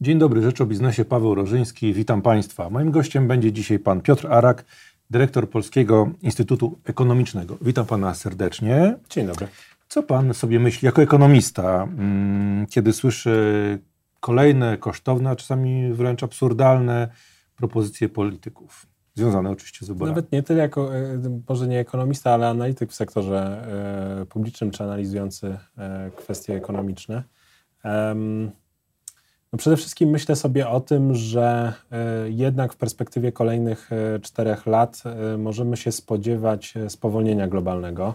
Dzień dobry, Rzecz o Biznesie, Paweł Rożyński. Witam Państwa. Moim gościem będzie dzisiaj Pan Piotr Arak, dyrektor Polskiego Instytutu Ekonomicznego. Witam Pana serdecznie. Dzień dobry. Co Pan sobie myśli jako ekonomista, mm, kiedy słyszy kolejne kosztowne, a czasami wręcz absurdalne propozycje polityków? Związane oczywiście z wyborami. Nawet nie tyle jako, e, może nie ekonomista, ale analityk w sektorze e, publicznym, czy analizujący e, kwestie ekonomiczne. No przede wszystkim myślę sobie o tym, że jednak w perspektywie kolejnych czterech lat możemy się spodziewać spowolnienia globalnego.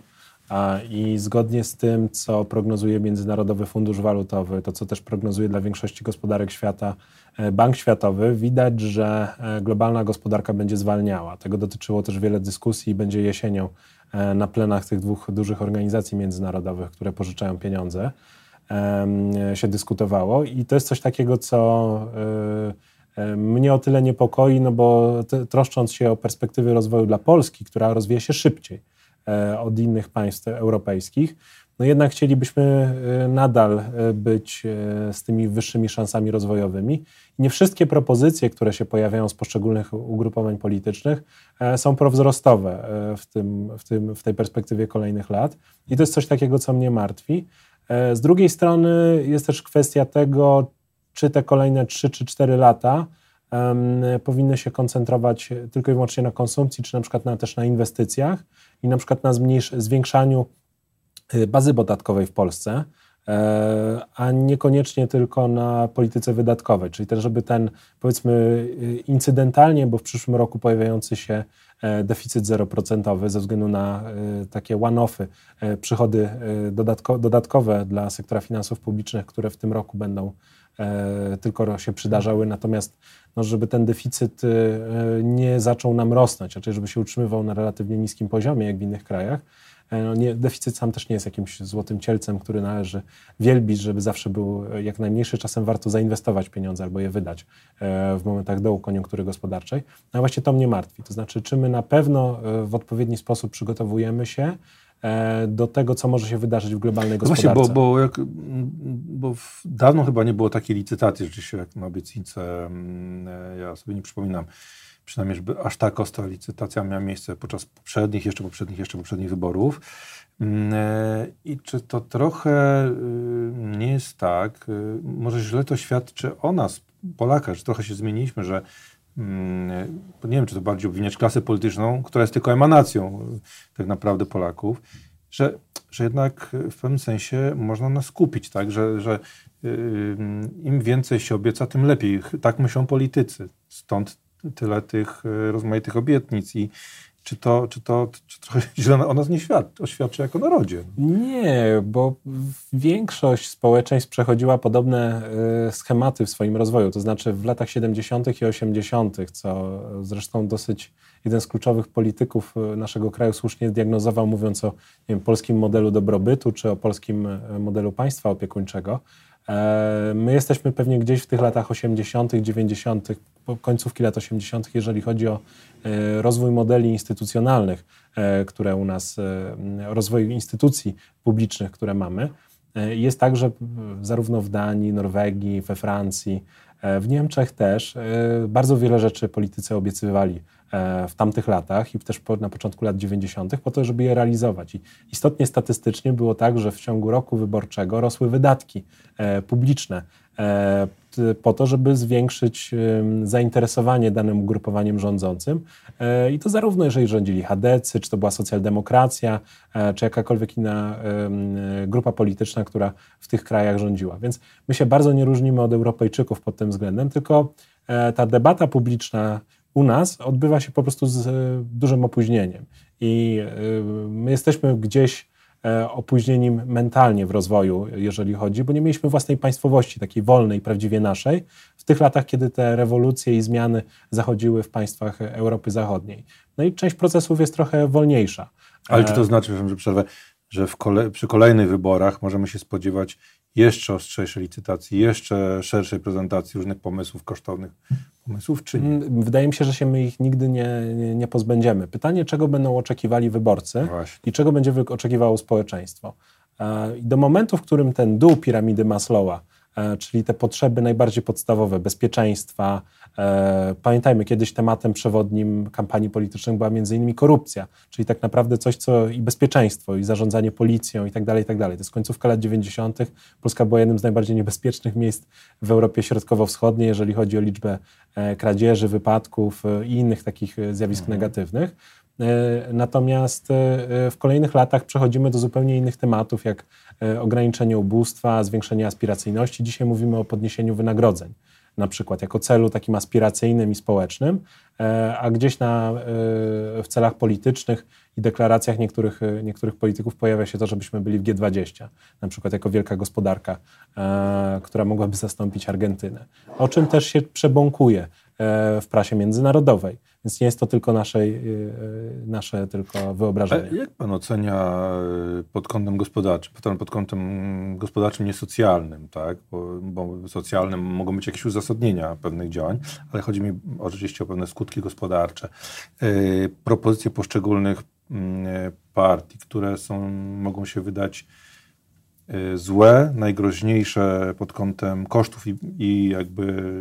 I zgodnie z tym, co prognozuje Międzynarodowy Fundusz Walutowy, to co też prognozuje dla większości gospodarek świata e, Bank Światowy, widać, że e, globalna gospodarka będzie zwalniała. Tego dotyczyło też wiele dyskusji i będzie jesienią e, na plenach tych dwóch dużych organizacji międzynarodowych, które pożyczają pieniądze, się dyskutowało. I to jest coś takiego, co mnie o tyle niepokoi, no bo troszcząc się o perspektywy rozwoju dla Polski, która rozwija się szybciej E, od innych państw europejskich. No jednak chcielibyśmy e, nadal e, być z tymi wyższymi szansami rozwojowymi. Nie wszystkie propozycje, które się pojawiają z poszczególnych ugrupowań politycznych, są prowzrostowe w, tym, w, tym, w tej perspektywie kolejnych lat. I to jest coś takiego, co mnie martwi. Z drugiej strony jest też kwestia tego, czy te kolejne 3 czy 4 lata powinny się koncentrować tylko i wyłącznie na konsumpcji, czy na przykład na, też na inwestycjach i na przykład na zwiększaniu y, bazy podatkowej w Polsce, e, a niekoniecznie tylko na polityce wydatkowej, czyli też, żeby ten, powiedzmy, incydentalnie, bo w przyszłym roku pojawiający się e, deficyt zeroprocentowy ze względu na y, takie one-offy, e, przychody dodatkowe dla sektora finansów publicznych, które w tym roku będą E, tylko się przydarzały, natomiast no, żeby ten deficyt e, nie zaczął nam rosnąć, raczej żeby się utrzymywał na relatywnie niskim poziomie, jak w innych krajach. E, no nie, deficyt sam też nie jest jakimś złotym cielcem, który należy wielbić, żeby zawsze był jak najmniejszy. Czasem warto zainwestować pieniądze albo je wydać w momentach dołu koniunktury gospodarczej. No właśnie to mnie martwi. To znaczy, czy my na pewno w odpowiedni sposób przygotowujemy się E, do tego, co może się wydarzyć w globalnej gospodarce. No właśnie, bo, bo, jak, bo dawno chyba nie było takiej licytacji rzeczywiście jak na obietnicę. Mm, e, ja sobie nie przypominam, przynajmniej, żeby aż tak ostra licytacja miała miejsce podczas poprzednich, jeszcze poprzednich, jeszcze poprzednich wyborów. Mm, e, I czy to trochę y, nie jest tak, y, może źle to świadczy o nas, Polakach, że trochę się zmieniliśmy, że Mm, nie wiem, czy to bardziej obwiniać klasę polityczną, która jest tylko emanacją tak naprawdę Polaków, że, że jednak w pewnym sensie można nas kupić, tak? że, że y, im więcej się obieca, tym lepiej. Tak myślą politycy. Stąd tyle tych y, rozmaitych obietnic i, czy to, czy to czy trochę źle o nas nie świadczy, oświadczy jako narodzie? Nie, bo większość społeczeństw przechodziła podobne y, schematy w swoim rozwoju. To znaczy w latach 70. i 80., co zresztą dosyć jeden z kluczowych polityków y, naszego kraju słusznie zdiagnozował, mówiąc o wiem, polskim modelu dobrobytu czy o polskim modelu państwa opiekuńczego. E, my jesteśmy pewnie gdzieś w tych latach 80., 90., końcówki lat 80., jeżeli chodzi o e, rozwój modeli instytucjonalnych, e, które u nas, rozwój instytucji publicznych, które mamy. Jest tak, że zarówno w Danii, Norwegii, we Francji, w Niemczech też bardzo wiele rzeczy politycy obiecywali w tamtych latach i też na początku lat 90. po to, żeby je realizować. I istotnie statystycznie było tak, że w ciągu roku wyborczego rosły wydatki e, publiczne e, po to, żeby zwiększyć zainteresowanie danym ugrupowaniem rządzącym. I to zarówno jeżeli rządzili chadecy, czy to była socjaldemokracja, czy jakakolwiek inna grupa polityczna, która w tych krajach rządziła. Więc my się bardzo nie różnimy od Europejczyków pod tym względem, tylko ta debata publiczna u nas odbywa się po prostu z e, dużym opóźnieniem. I e, my jesteśmy gdzieś e, opóźnieniem mentalnie w rozwoju, jeżeli chodzi, bo nie mieliśmy własnej państwowości, takiej wolnej, prawdziwie naszej, w tych latach, kiedy te rewolucje i zmiany zachodziły w państwach Europy Zachodniej. No i część procesów jest trochę wolniejsza. Ale czy to znaczy, że przerwę, że kole przy kolejnych wyborach możemy się spodziewać jeszcze ostrzejszej licytacji, jeszcze szerszej prezentacji różnych pomysłów, kosztownych pomysłów, czy nie? Mm, wydaje mi się, że się my ich nigdy nie, nie, nie pozbędziemy. Pytanie, czego będą oczekiwali wyborcy Właśnie. i czego będzie oczekiwało społeczeństwo. Do momentu, w którym ten dół piramidy Maslowa E, czyli te potrzeby najbardziej podstawowe, bezpieczeństwa. E, pamiętajmy, kiedyś tematem przewodnim kampanii politycznej była między innymi korupcja, czyli tak naprawdę coś, co i bezpieczeństwo, i zarządzanie policją i tak dalej, i tak dalej. To jest końcówka lat 90. Polska była jednym z najbardziej niebezpiecznych miejsc w Europie Środkowo-Wschodniej, jeżeli chodzi o liczbę e, kradzieży, wypadków i innych takich zjawisk mhm. negatywnych. Natomiast w kolejnych latach przechodzimy do zupełnie innych tematów, jak E, ograniczenie ubóstwa, zwiększenie aspiracyjności. Dzisiaj mówimy o podniesieniu wynagrodzeń, na przykład jako celu takim aspiracyjnym i społecznym, e, a gdzieś na, e, w celach politycznych i deklaracjach niektórych, niektórych polityków pojawia się to, żebyśmy byli w G20, na przykład jako wielka gospodarka, która mogłaby zastąpić Argentynę. O czym też się przebąkuje w prasie międzynarodowej. Więc nie jest to tylko nasze, y, y, nasze tylko wyobrażenie. A jak pan ocenia y, pod kątem gospodarczym, pod kątem gospodarczym, nie socjalnym, tak? Bo, bo socjalnym mogą być jakieś uzasadnienia pewnych działań, ale chodzi mi oczywiście o pewne skutki gospodarcze. Propozycje poszczególnych mm, partii, które są, mogą się wydać złe, najgroźniejsze pod kątem kosztów i, i jakby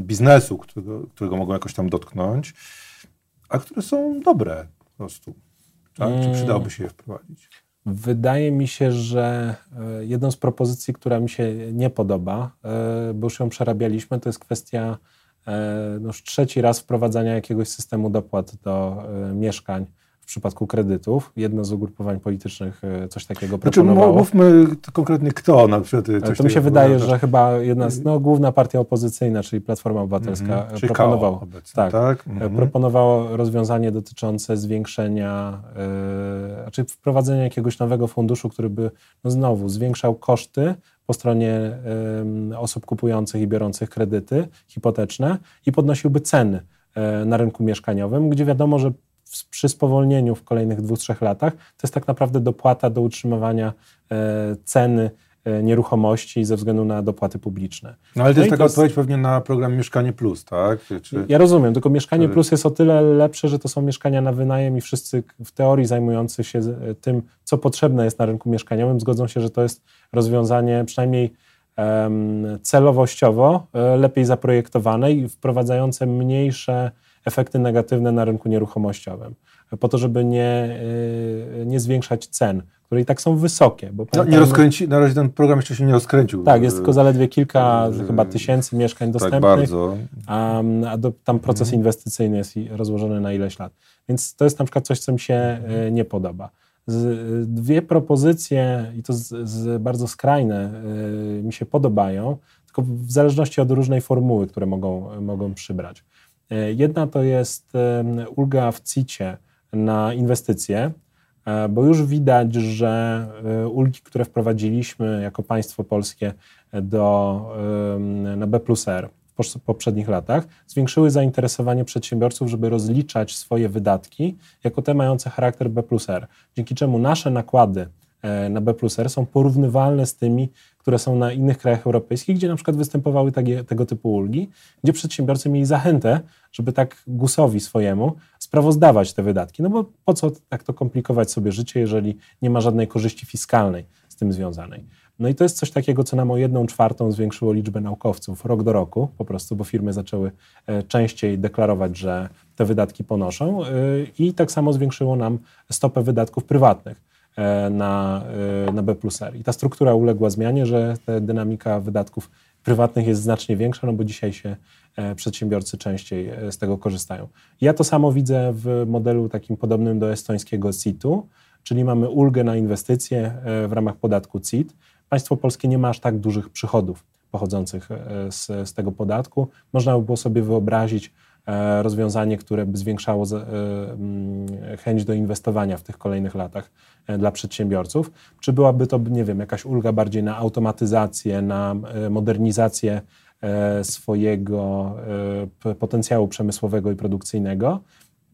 biznesu, którego, którego mogą jakoś tam dotknąć, a które są dobre po prostu. Tak? Czy mm. przydałoby się je wprowadzić? Wydaje mi się, że e, jedną z propozycji, która mi się nie podoba, e, bo już ją przerabialiśmy, to jest kwestia e, no już trzeci raz wprowadzania jakiegoś systemu dopłat do mieszkań przypadku kredytów. Jedno z ugrupowań politycznych e, coś takiego znaczy, proponowało. Mówmy konkretnie kto na przykład. E, to mi się wydaje, że chyba jedna z, no, główna partia opozycyjna, czyli Platforma Obywatelska, mm -hmm. proponowała, tak, tak? Mm -hmm. proponowało rozwiązanie dotyczące zwiększenia, yy, znaczy wprowadzenia jakiegoś nowego funduszu, który by no znowu zwiększał koszty po stronie osób kupujących i biorących kredyty hipoteczne i podnosiłby ceny na rynku mieszkaniowym, gdzie wiadomo, że przy spowolnieniu w kolejnych dwóch, trzech latach, to jest tak naprawdę dopłata do utrzymywania e, ceny e, nieruchomości ze względu na dopłaty publiczne. No ale to no jest taka to jest... odpowiedź pewnie na program Mieszkanie Plus, tak? Czy... Ja rozumiem, tylko Mieszkanie Plus jest o tyle lepsze, że to są mieszkania na wynajem i wszyscy w teorii zajmujący się e, tym, co potrzebne jest na rynku mieszkaniowym, zgodzą się, że to jest rozwiązanie przynajmniej celowościowo lepiej zaprojektowane i wprowadzające mniejsze efekty negatywne na rynku nieruchomościowym, po to, żeby nie, y, nie zwiększać cen, które i tak są wysokie. Bo no, nie rozkręci, na razie ten program jeszcze się nie rozkręcił. Tak, jest tylko zaledwie kilka yy, chyba tysięcy mieszkań tak dostępnych. Tak bardzo. A, a do, tam proces mhm. inwestycyjny jest rozłożony na ileś lat. Więc to jest na przykład coś, co mi się mhm. Y, nie podoba. Z, dwie propozycje, i to z, z bardzo skrajne, y, mi się podobają, tylko w zależności od różnej formuły, które mogą, mogą przybrać. E, jedna to jest ulga w CIT-ie na inwestycje, e, bo już widać, że e, ulgi, które wprowadziliśmy jako państwo polskie do, na B plus R w poprzednich latach, zwiększyły zainteresowanie przedsiębiorców, żeby rozliczać swoje wydatki jako te mające charakter B plus R, dzięki czemu nasze nakłady na B plus R są porównywalne z tymi, które są na innych krajach europejskich, gdzie na przykład występowały takie, tego typu ulgi, gdzie przedsiębiorcy mieli zachętę, żeby tak gusowi swojemu sprawozdawać te wydatki. No bo po co tak to komplikować sobie życie, jeżeli nie ma żadnej korzyści fiskalnej z tym związanej. No i to jest coś takiego, co nam o jedną czwartą zwiększyło liczbę naukowców rok do roku, po prostu, bo firmy zaczęły e, częściej deklarować, że te wydatki ponoszą e, i tak samo zwiększyło nam stopę wydatków prywatnych. E, na, e, na B plus R. I ta struktura uległa zmianie, że ta dynamika wydatków prywatnych jest znacznie większa, no bo dzisiaj się e, przedsiębiorcy częściej z tego korzystają. Ja to samo widzę w modelu takim podobnym do estońskiego CIT-u, czyli mamy ulgę na inwestycje w ramach podatku CIT. Państwo polskie nie ma aż tak dużych przychodów pochodzących z, z tego podatku. Można by było sobie wyobrazić, rozwiązanie, które by zwiększało chęć do inwestowania w tych kolejnych latach dla przedsiębiorców? Czy byłaby to, nie wiem, jakaś ulga bardziej na automatyzację, na modernizację swojego potencjału przemysłowego i produkcyjnego?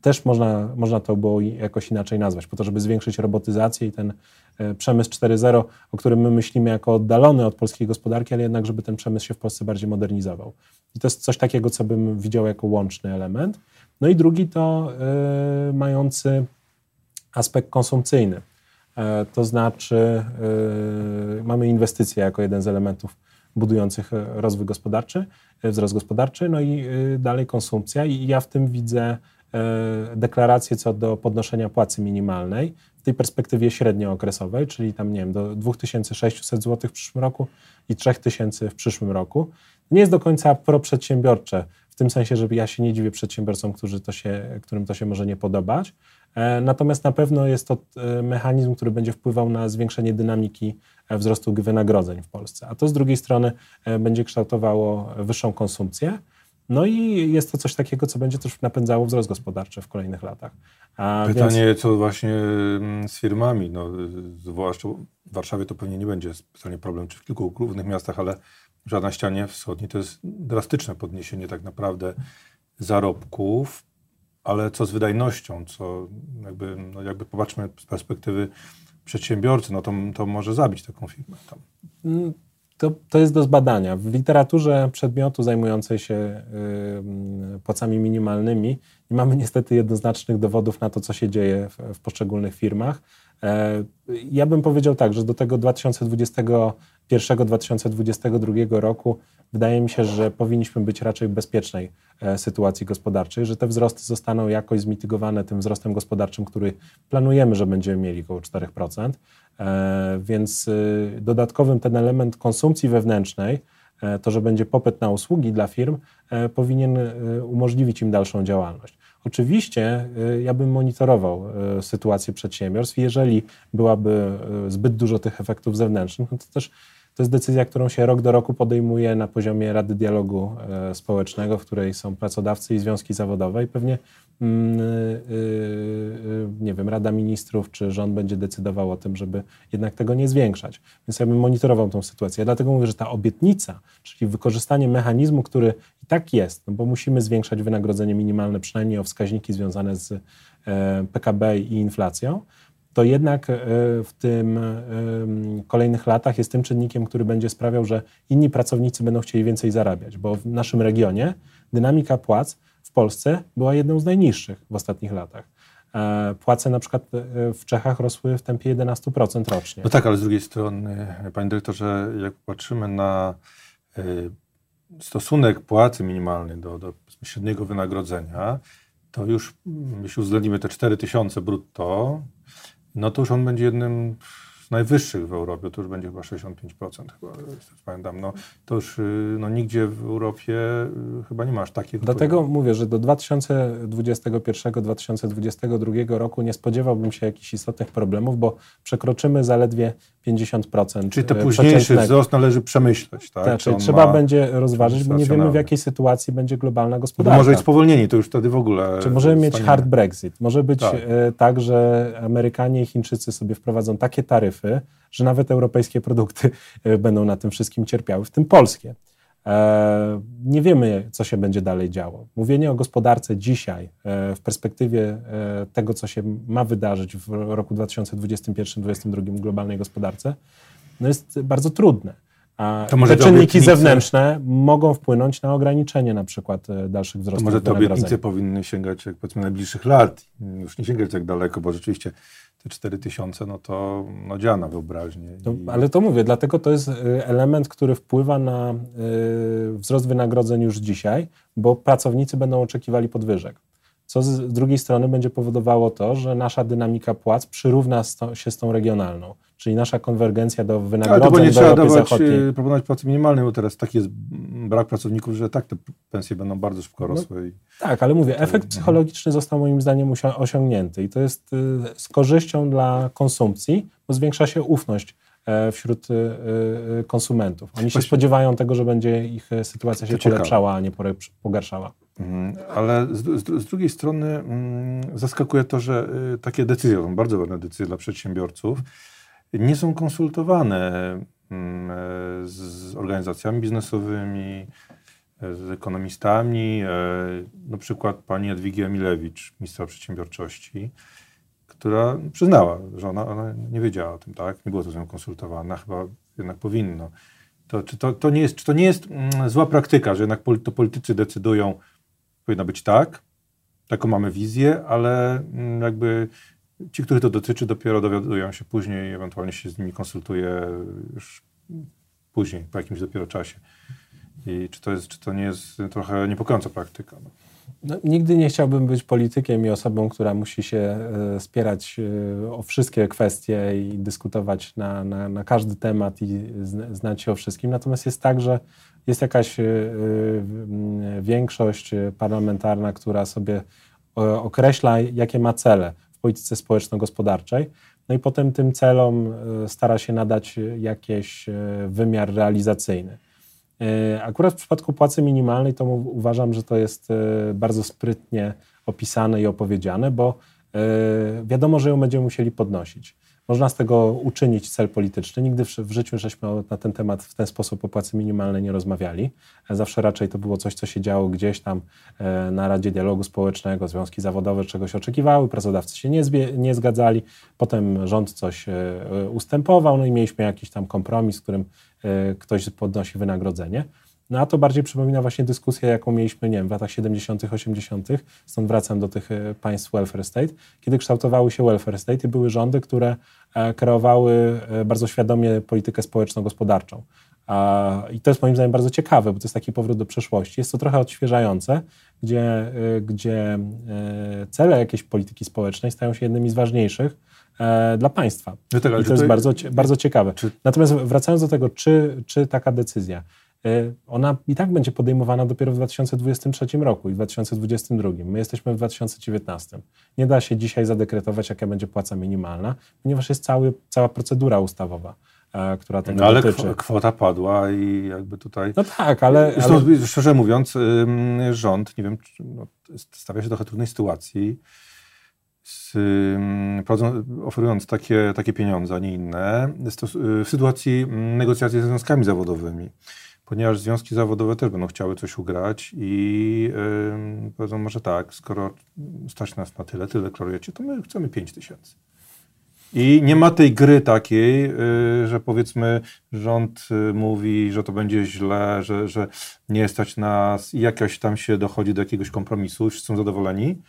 też można, można to było jakoś inaczej nazwać, po to, żeby zwiększyć robotyzację i ten e, przemysł 4.0, o którym my myślimy jako oddalony od polskiej gospodarki, ale jednak, żeby ten przemysł się w Polsce bardziej modernizował. I to jest coś takiego, co bym widział jako łączny element. No i drugi to y, mający aspekt konsumpcyjny. Y, to znaczy, y, mamy inwestycje jako jeden z elementów budujących rozwój gospodarczy, wzrost gospodarczy, no i dalej konsumpcja i ja w tym widzę deklaracje co do podnoszenia płacy minimalnej w tej perspektywie średniookresowej, czyli tam, nie wiem, do 2600 zł w przyszłym roku i 3000 w przyszłym roku. Nie jest do końca proprzedsiębiorcze, w tym sensie, że ja się nie dziwię przedsiębiorcom, którzy to się, którym to się może nie podobać. E, natomiast na pewno jest to e, mechanizm, który będzie wpływał na zwiększenie dynamiki e, wzrostu wynagrodzeń w Polsce. A to z drugiej strony będzie kształtowało wyższą konsumpcję. No i jest to coś takiego, co będzie też napędzało wzrost gospodarczy w kolejnych latach. A Pytanie, więc... co właśnie mm, z firmami, no, zwłaszcza w Warszawie to pewnie nie będzie specjalnie problem, czy w kilku głównych miastach, ale na ścianie wschodniej to jest drastyczne podniesienie tak naprawdę zarobków, ale co z wydajnością, co jakby, no jakby popatrzmy z perspektywy przedsiębiorcy, no to, to może zabić taką firmę. Tam. Mm, to, to jest do zbadania. W literaturze przedmiotu zajmującej się y, płacami minimalnymi nie mamy niestety jednoznacznych dowodów na to, co się dzieje w, w poszczególnych firmach. E, ja bym powiedział tak, że do tego 2021-2022 roku wydaje mi się, że powinniśmy być raczej w bezpiecznej e, sytuacji gospodarczej, że te wzrosty zostaną jakoś zmitygowane tym wzrostem gospodarczym, który planujemy, że będziemy mieli około 4%. E, więc y, dodatkowym ten element konsumpcji wewnętrznej, to, że będzie popyt na usługi dla firm, powinien umożliwić im dalszą działalność. Oczywiście y, ja bym monitorował y, sytuację przedsiębiorstw. Jeżeli byłaby y, zbyt dużo tych efektów zewnętrznych, no to też to jest decyzja, którą się rok do roku podejmuje na poziomie Rady Dialogu Społecznego, w której są pracodawcy i związki zawodowe i pewnie mm, nie wiem, Rada Ministrów czy rząd będzie decydował o tym, żeby jednak tego nie zwiększać. Więc ja bym monitorował tą sytuację. Ja dlatego mówię, że ta obietnica, czyli wykorzystanie mechanizmu, który i tak jest, no bo musimy zwiększać wynagrodzenie minimalne przynajmniej o wskaźniki związane z e, PKB i inflacją, to jednak e, w tym e, kolejnych latach jest tym czynnikiem, który będzie sprawiał, że inni pracownicy będą chcieli więcej zarabiać, bo w naszym regionie dynamika płac w Polsce była jedną z najniższych w ostatnich latach. Płace na przykład w Czechach rosły w tempie 11% rocznie. No tak, ale z drugiej strony, panie dyrektorze, jak patrzymy na stosunek płacy minimalnej do, do średniego wynagrodzenia, to już, jeśli uwzględnimy te 4000 brutto, no to już on będzie jednym najwyższych w Europie, to już będzie chyba 65%, chyba, pamiętam. No, to już y, no, nigdzie w Europie y, chyba nie masz takiego. Dlatego mówię, że do 2021-2022 roku nie spodziewałbym się jakichś istotnych problemów, bo przekroczymy zaledwie 50%. Czyli y, późniejszy wzrost należy przemyśleć, tak? czyli trzeba będzie rozważyć, bo nie wiemy w jakiej sytuacji będzie globalna gospodarka. Bo może być spowolnienie, to już wtedy w ogóle... Czy możemy mieć hard Brexit? Może być tak. tak, że Amerykanie i Chińczycy sobie wprowadzą takie taryfy, że nawet europejskie produkty e, będą na tym wszystkim cierpiały, w tym polskie. E, nie wiemy, co się będzie dalej działo. Mówienie o gospodarce dzisiaj, e, w perspektywie tego, co się ma wydarzyć w roku 2021-2022 globalnej gospodarce, no jest bardzo trudne. A to może te czynniki zewnętrzne mogą wpłynąć na ograniczenie na przykład dalszych wzrostów To może te obietnice powinny sięgać jak powiedzmy najbliższych lat, już nie sięgać tak daleko, bo rzeczywiście te 4000, no to no działa na wyobraźnię. To, I... Ale to mówię, dlatego to jest y, element, który wpływa na y, wzrost wynagrodzeń już dzisiaj, bo pracownicy będą oczekiwali podwyżek. Co z drugiej strony będzie powodowało to, że nasza dynamika płac przyrówna się z tą regionalną, czyli nasza konwergencja do wynagrodzeń Ale to nie trzeba dawać, Zachodniej. Y, proponować płacy minimalnej, bo teraz taki jest brak pracowników, że tak te pensje będą bardzo szybko no, rosły. No, tak, ale mówię, efekt psychologiczny został moim zdaniem osiągnięty i to jest y, z korzyścią dla konsumpcji, bo zwiększa się ufność e, wśród konsumentów. Oni się spodziewają tego, że będzie ich sytuacja się polepszała, a nie pogarszała. Mhm. Ale z, z, z, drugiej strony mm, zaskakuje to, że takie decyzje, są bardzo ważne decyzje dla przedsiębiorców, nie są konsultowane mm, e, z organizacjami biznesowymi, e, z ekonomistami. E, na przykład pani Jadwigi Emilewicz, ministra przedsiębiorczości, która przyznała, że ona, ona, nie wiedziała o tym, tak? Nie było to z nią konsultowane, chyba jednak powinno. To, czy, to, to nie jest, czy to nie jest mm, zła praktyka, że jednak to politycy decydują, powinno być tak, taką mamy wizję, ale mm, jakby ci, których to dotyczy, dopiero dowiadują się później, ewentualnie się z nimi konsultuje już później, po jakimś dopiero czasie. I czy to, jest, czy to nie jest trochę niepokojąca praktyka? No. No, nigdy nie chciałbym być politykiem i osobą, która musi się e, spierać e, o wszystkie kwestie i dyskutować na, na, na każdy temat i znać się o wszystkim. Natomiast jest tak, że jest jakaś e, większość parlamentarna, która sobie określa, jakie ma cele polityce społeczno-gospodarczej. No i potem tym celom stara się nadać jakiś wymiar realizacyjny. E, akurat w przypadku płacy minimalnej to uważam, że to jest e, bardzo sprytnie opisane i opowiedziane, bo e, wiadomo, że ją będziemy musieli podnosić. Można z tego uczynić cel polityczny. Nigdy w, życiu żeśmy na ten temat w ten sposób o płacy minimalnej nie rozmawiali. Zawsze raczej to było coś, co się działo gdzieś tam na Radzie Dialogu Społecznego, związki zawodowe czegoś oczekiwały, pracodawcy się nie, nie zgadzali, potem rząd coś ustępował, no i mieliśmy jakiś tam kompromis, w którym E, ktoś podnosi wynagrodzenie. No a to bardziej przypomina właśnie dyskusję, jaką mieliśmy, nie wiem, w latach 70., 80., stąd wracam do tych e, państw welfare state, kiedy kształtowały się welfare state i były rządy, które e, kreowały bardzo świadomie politykę społeczno-gospodarczą. I to jest moim zdaniem bardzo ciekawe, bo to jest taki powrót do przeszłości. Jest to trochę odświeżające, gdzie, gdzie cele jakiejś polityki społecznej stają się jednymi z ważniejszych, e, dla państwa. No tak, I to jest bardzo, bardzo ciekawe. Czy... Natomiast wracając do tego, czy, czy taka decyzja, e, ona i tak będzie podejmowana dopiero w 2023 roku i w 2022. My jesteśmy w 2019. Nie da się dzisiaj zadekretować, jaka będzie płaca minimalna, ponieważ jest cały, cała procedura ustawowa e, która tego no, ale dotyczy. kwota padła i jakby tutaj... No tak, ale... Zresztą, ale... Szczerze mówiąc, rząd, nie wiem, no, stawia się w trochę trudnej sytuacji, z, oferując takie, takie pieniądze, a nie inne, w sytuacji negocjacji ze związkami zawodowymi. Ponieważ związki zawodowe też będą chciały coś ugrać i yy, powiedzą może tak, skoro stać nas na tyle, tyle deklarujecie, to my chcemy 5 tysięcy. I nie ma tej gry takiej, yy, że powiedzmy rząd yy, mówi, że to będzie źle, że, że nie stać nas i jakoś tam się dochodzi do jakiegoś kompromisu, wszyscy są zadowoleni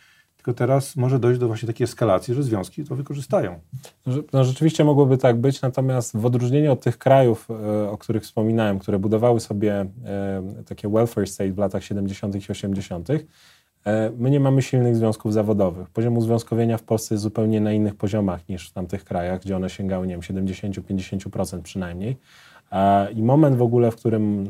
tylko teraz może dojść do właśnie takiej eskalacji, że związki to wykorzystają. No, rzeczywiście mogłoby tak być, natomiast w odróżnieniu od tych krajów, e, o których wspominałem, które budowały sobie e, takie welfare state w latach 70. i 80., e, my nie mamy silnych związków zawodowych. Poziom uzwiązkowienia w Polsce jest zupełnie na innych poziomach niż w tamtych krajach, gdzie one sięgały, nie wiem, 70-50% przynajmniej. I moment w ogóle, w którym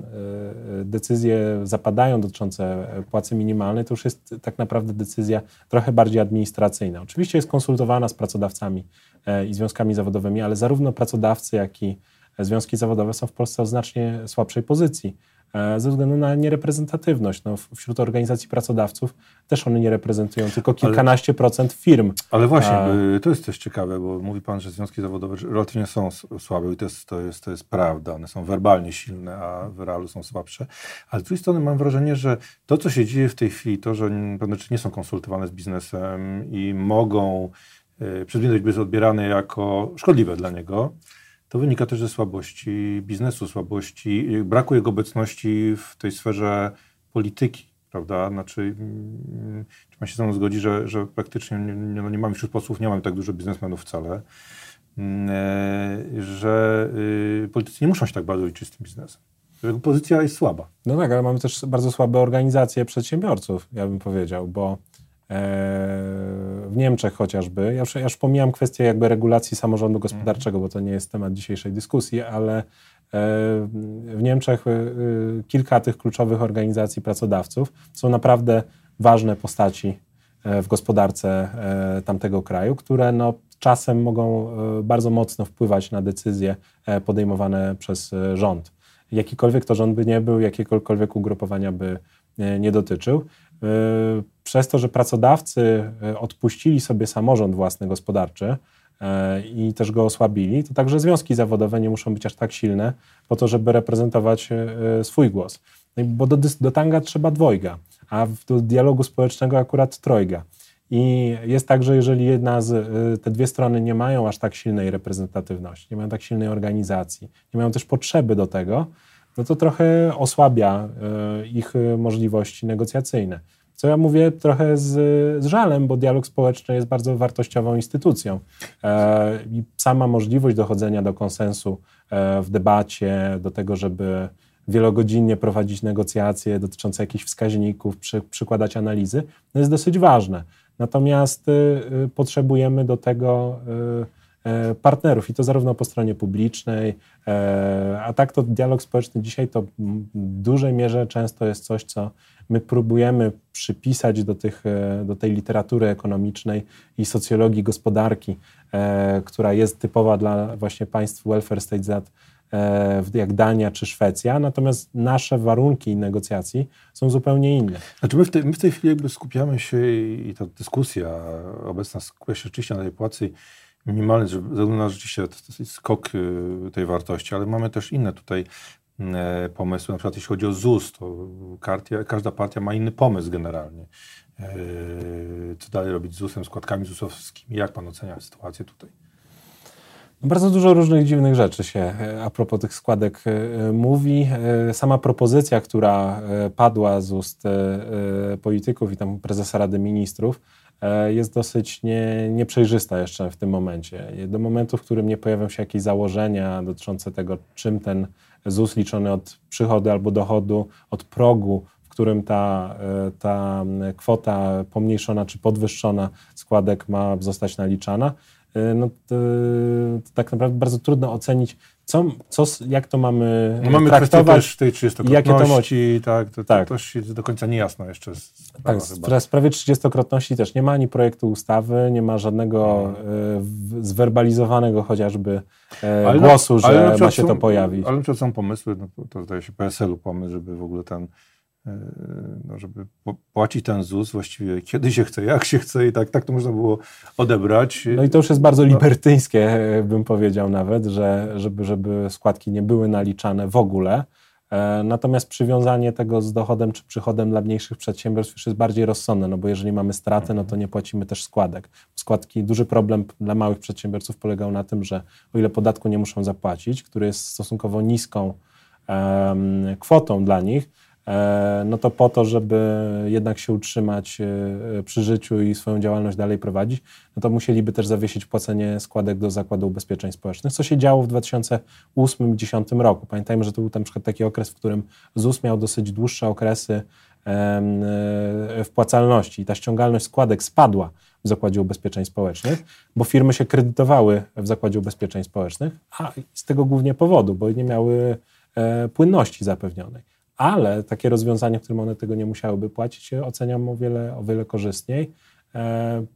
e, decyzje zapadają dotyczące płacy minimalnej, to już jest tak naprawdę decyzja trochę bardziej administracyjna. Oczywiście jest konsultowana z pracodawcami e, i związkami zawodowymi, ale zarówno pracodawcy, jak i związki zawodowe są w Polsce w znacznie słabszej pozycji. E, ze względu na niereprezentatywność. No, wśród organizacji pracodawców też one nie reprezentują tylko kilkanaście ale, procent firm. Ale właśnie, A... to jest też ciekawe, bo mówi Pan, że związki zawodowe relatywnie są słabe i to jest, to, jest, to jest prawda. One są werbalnie silne, a w realu są słabsze. Ale z drugiej strony mam wrażenie, że to, co się dzieje w tej chwili, to, że pewne rzeczy nie są konsultowane z biznesem i mogą y, przez większość być odbierane jako szkodliwe dla niego, to wynika też ze słabości biznesu, słabości, braku jego obecności w tej sferze polityki, prawda? Znaczy, mm, czy pan się ze mną zgodzi, że, że praktycznie nie, no nie mamy wśród posłów, nie mamy tak dużo biznesmenów wcale, mm, e, że y, politycy nie muszą się tak bardzo liczyć z tym biznesem. Że pozycja jest słaba. No tak, ale mamy też bardzo słabe organizacje przedsiębiorców, ja bym powiedział, bo w Niemczech chociażby. Ja już, ja już pomijam kwestię jakby regulacji samorządu gospodarczego, bo to nie jest temat dzisiejszej dyskusji, ale e, w Niemczech e, kilka tych kluczowych organizacji pracodawców są naprawdę ważne postaci e, w gospodarce tamtego kraju, które no, czasem mogą bardzo mocno wpływać na decyzje podejmowane przez rząd. Jakikolwiek to rząd by nie był, jakiekolwiek ugrupowania by nie dotyczył. Przez to, że pracodawcy y, odpuścili sobie samorząd własny gospodarczy y, i też go osłabili, to także związki zawodowe nie muszą być aż tak silne po to, żeby reprezentować swój głos. No bo do, do tanga trzeba dwojga, a do dialogu społecznego akurat trojga. I jest tak, że jeżeli jedna z, te dwie strony nie mają aż tak silnej reprezentatywności, nie mają tak silnej organizacji, nie mają też potrzeby do tego, no to trochę osłabia ich możliwości negocjacyjne. Co ja mówię trochę z, z żalem, bo dialog społeczny jest bardzo wartościową instytucją. E, I sama możliwość dochodzenia do konsensu e, w debacie, do tego, żeby wielogodzinnie prowadzić negocjacje dotyczące jakichś wskaźników, przy, przykładać analizy, no jest dosyć ważne. Natomiast y, y, potrzebujemy do tego y, y partnerów i to zarówno po stronie publicznej, e, a tak to dialog społeczny dzisiaj to w dużej mierze często jest coś, co my próbujemy przypisać do, tych, e, do tej literatury ekonomicznej i socjologii gospodarki, e, która jest typowa dla właśnie państw welfare state E, jak Dania czy Szwecja, natomiast nasze warunki negocjacji są zupełnie inne. Znaczy my w tej, my w tej chwili jakby skupiamy się i ta dyskusja obecna skupia się rzeczywiście na tej płacy minimalnej, ze względu na rzeczywiście skok y, tej wartości, ale mamy też inne tutaj pomysły, na przykład jeśli chodzi o ZUS, to kartia, każda partia ma inny pomysł generalnie. E, co dalej robić z ZUS-em, składkami ZUS-owskimi? Jak pan ocenia sytuację tutaj? Bardzo dużo różnych dziwnych rzeczy się e, a propos tych składek e, mówi. E, sama propozycja, która padła z ust polityków i tam prezesa Rady Ministrów, jest dosyć nie, nieprzejrzysta jeszcze w tym momencie. Do momentu, w którym nie pojawią się jakieś założenia dotyczące tego, czym ten ZUS liczony od przychodu albo dochodu, od progu, w którym ta, ta kwota pomniejszona czy podwyższona składek ma zostać naliczana, E, no to, to tak naprawdę bardzo trudno ocenić, co, co, jak to mamy no mamy traktować. też tej 30-krotności, tak, to, tak. to też jest do końca niejasno jeszcze. Tak, w sprawie 30-krotności też nie ma ani projektu ustawy, nie ma żadnego hmm. e, zwerbalizowanego chociażby e, ale głosu, że ma się są, to pojawić. Ale na przykład są pomysły, no, to zdaje się PSL-u pomysł, żeby w ogóle ten no, żeby płacić ten ZUS właściwie kiedy się chce, jak się chce i tak, tak to można było odebrać. No i to już jest bardzo no. libertyńskie, bym powiedział nawet, że żeby, żeby składki nie były naliczane w ogóle. E, natomiast przywiązanie tego z dochodem czy przychodem dla mniejszych przedsiębiorstw już jest bardziej rozsądne, no bo jeżeli mamy stratę, no to nie płacimy też składek. Składki, duży problem dla małych przedsiębiorców polegał na tym, że o ile podatku nie muszą zapłacić, który jest stosunkowo niską um, kwotą dla nich, no to po to, żeby jednak się utrzymać e, przy życiu i swoją działalność dalej prowadzić, no to musieliby też zawiesić płacenie składek do Zakładu Ubezpieczeń Społecznych, co się działo w 2008-2010 roku. Pamiętajmy, że to był na przykład taki okres, w którym ZUS miał dosyć dłuższe okresy e, wpłacalności i ta ściągalność składek spadła w Zakładzie Ubezpieczeń Społecznych, bo firmy się kredytowały w Zakładzie Ubezpieczeń Społecznych, a z tego głównie powodu, bo nie miały płynności zapewnionej ale takie rozwiązanie, w którym one tego nie musiałyby płacić, oceniam o wiele, o wiele korzystniej. E,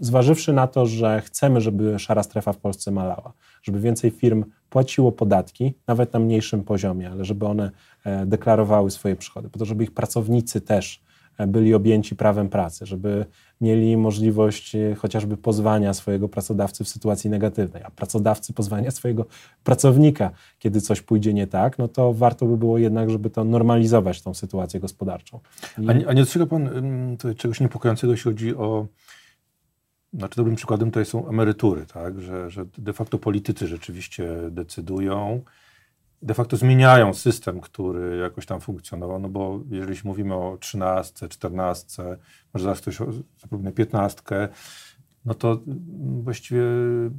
zważywszy na to, że chcemy, żeby szara strefa w Polsce malała, żeby więcej firm płaciło podatki, nawet na mniejszym poziomie, ale żeby one e, deklarowały swoje przychody, po to, żeby ich pracownicy też byli objęci prawem pracy, żeby mieli możliwość e, chociażby pozwania swojego pracodawcy w sytuacji negatywnej, a pracodawcy pozwania swojego pracownika, kiedy coś pójdzie nie tak, no to warto by było jednak, żeby to normalizować tą sytuację gospodarczą. I... A, nie, a nie dostrzega Pan tutaj czegoś niepokojącego, jeśli chodzi o znaczy dobrym przykładem tutaj są emerytury, tak? że, że de facto politycy rzeczywiście decydują, de facto zmieniają system, który jakoś tam funkcjonował, no bo jeżeli mówimy o 13, 14, może zaraz ktoś zapewne 15, no to właściwie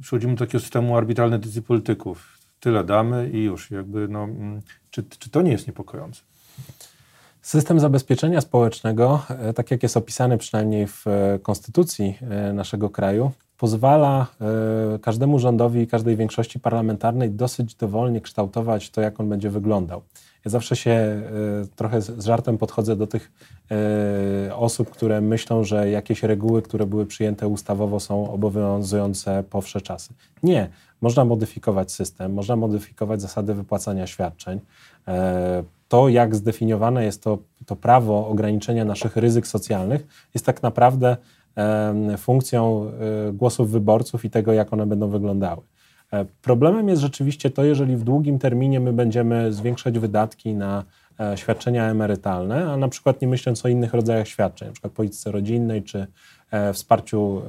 przechodzimy do takiego systemu arbitralnej decyzji polityków. Tyle damy i już jakby, no, czy, czy to nie jest niepokojące? System zabezpieczenia społecznego, e, tak jak jest opisany przynajmniej w e, konstytucji e, naszego kraju, pozwala e, każdemu rządowi i każdej większości parlamentarnej dosyć dowolnie kształtować to, jak on będzie wyglądał. Ja zawsze się e, trochę z żartem podchodzę do tych e, osób, które myślą, że jakieś reguły, które były przyjęte ustawowo, są obowiązujące po wsze czasy. Nie. Można modyfikować system, można modyfikować zasady wypłacania świadczeń. To, jak zdefiniowane jest to, to prawo ograniczenia naszych ryzyk socjalnych, jest tak naprawdę funkcją e, głosów wyborców i tego, jak one będą wyglądały. E, problemem jest rzeczywiście to, jeżeli w długim terminie my będziemy zwiększać wydatki na e, świadczenia emerytalne, a na przykład nie myśląc o innych rodzajach świadczeń, na przykład polityce rodzinnej czy e, wsparciu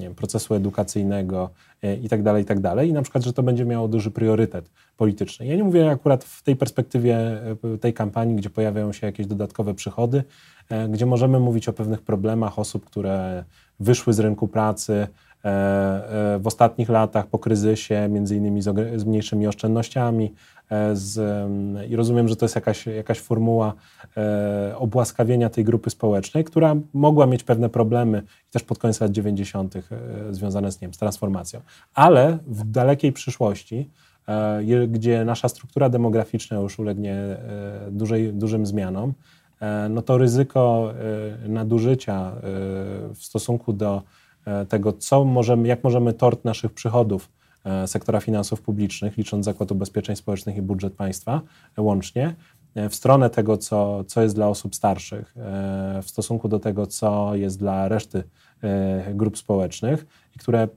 wiem, procesu edukacyjnego itd., tak itd. Tak I na przykład, że to będzie miało duży priorytet polityczny. Ja nie mówię akurat w tej perspektywie tej kampanii, gdzie pojawiają się jakieś dodatkowe przychody, gdzie możemy mówić o pewnych problemach osób, które wyszły z rynku pracy, E, e, w ostatnich latach po kryzysie, między innymi z, mniejszymi oszczędnościami. E, z, I rozumiem, że to jest jakaś, jakaś formuła obłaskawienia tej grupy społecznej, która mogła mieć pewne problemy też pod koniec lat 90. związane z, nie wiem, z transformacją. Ale w dalekiej przyszłości, gdzie nasza struktura demograficzna już ulegnie dużej, dużym zmianom, no to ryzyko nadużycia w stosunku do E, tego, co możemy, jak możemy tort naszych przychodów e, sektora finansów publicznych, licząc Zakład Ubezpieczeń Społecznych i budżet państwa e, łącznie, w stronę tego, co, co jest dla osób starszych, w stosunku do tego, co jest dla reszty grup społecznych i które,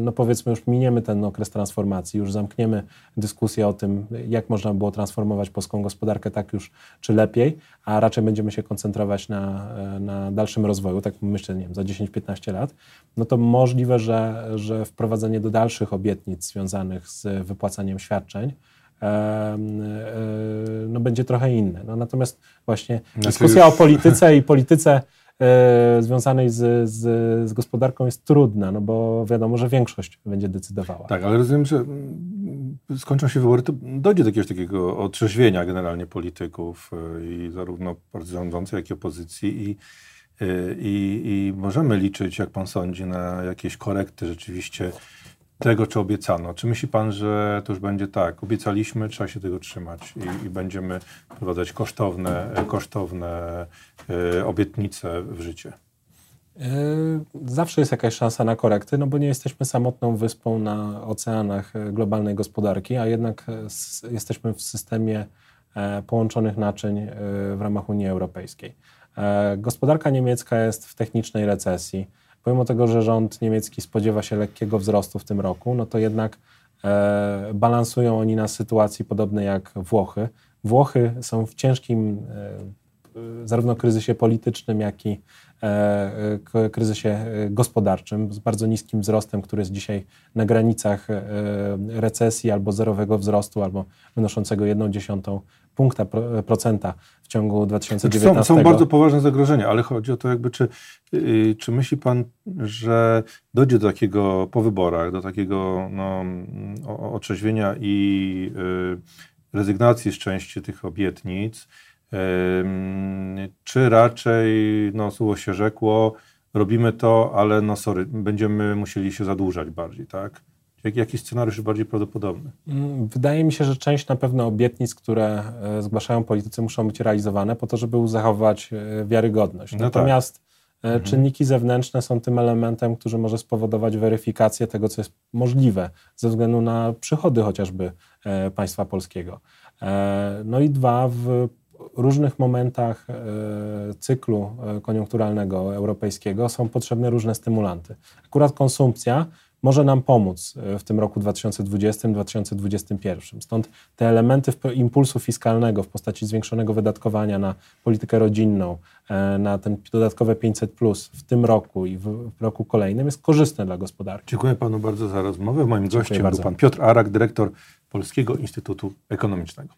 no powiedzmy, już miniemy ten okres transformacji, już zamkniemy dyskusję o tym, jak można było transformować polską gospodarkę tak już czy lepiej, a raczej będziemy się koncentrować na, na dalszym rozwoju, tak myślę, nie wiem, za 10-15 lat, no to możliwe, że, że wprowadzenie do dalszych obietnic związanych z wypłacaniem świadczeń, no będzie trochę inne. No, natomiast właśnie znaczy dyskusja o polityce i polityce e, związanej z, z, z, gospodarką jest trudna, no bo wiadomo, że większość będzie decydowała. Tak, ale rozumiem, że mm, skończą się wybory, to dojdzie do jakiegoś takiego otrzeźwienia generalnie polityków e, i zarówno partii rządzącej, jak i opozycji i e, i, I możemy liczyć, jak pan sądzi, na jakieś korekty rzeczywiście tego, czy obiecano. Czy myśli pan, że to już będzie tak? Obiecaliśmy, trzeba się tego trzymać i, i będziemy wprowadzać kosztowne, kosztowne y, obietnice w życie? E, zawsze jest jakaś szansa na korekty, no bo nie jesteśmy samotną wyspą na oceanach e, globalnej gospodarki, a jednak jesteśmy w systemie połączonych naczyń w ramach Unii Europejskiej. Gospodarka niemiecka jest w technicznej recesji pomimo tego, że rząd niemiecki spodziewa się lekkiego wzrostu w tym roku, no to jednak e, balansują oni na sytuacji podobnej jak Włochy. Włochy są w ciężkim e, zarówno kryzysie politycznym, jak i e, kryzysie e, gospodarczym, z bardzo niskim wzrostem, który jest dzisiaj na granicach e, recesji albo zerowego wzrostu, albo wynoszącego 1,1 punkta procenta w ciągu 2019. Są, są bardzo poważne zagrożenia, ale chodzi o to jakby, czy, yy, czy myśli pan, że dojdzie do takiego po wyborach, do takiego no, otrzeźwienia i yy, rezygnacji z części tych obietnic, yy, czy raczej, no słowo się rzekło, robimy to, ale no sorry, będziemy musieli się zadłużać bardziej, tak? Jak, jaki scenariusz jest bardziej prawdopodobny? Mm, wydaje mi się, że część na pewno obietnic, które e, zgłaszają politycy, muszą być realizowane po to, żeby zachować e, wiarygodność. No. Natomiast tak. czynniki zewnętrzne są tym elementem, który może spowodować weryfikację tego, co jest możliwe ze względu na przychody chociażby państwa polskiego. No i dwa, w różnych momentach cyklu koniunkturalnego europejskiego są potrzebne różne stymulanty. Akurat konsumpcja może nam pomóc e, w tym roku 2020-2021. Stąd te elementy impulsu fiskalnego w postaci zwiększonego wydatkowania na politykę rodzinną, e, na ten dodatkowe 500 plus w tym roku i w roku kolejnym jest korzystne dla gospodarki. Dziękuję panu bardzo za rozmowę. Moim Dziękuję gościem bardzo. był pan Piotr Arak, dyrektor Polskiego Instytutu Ekonomicznego.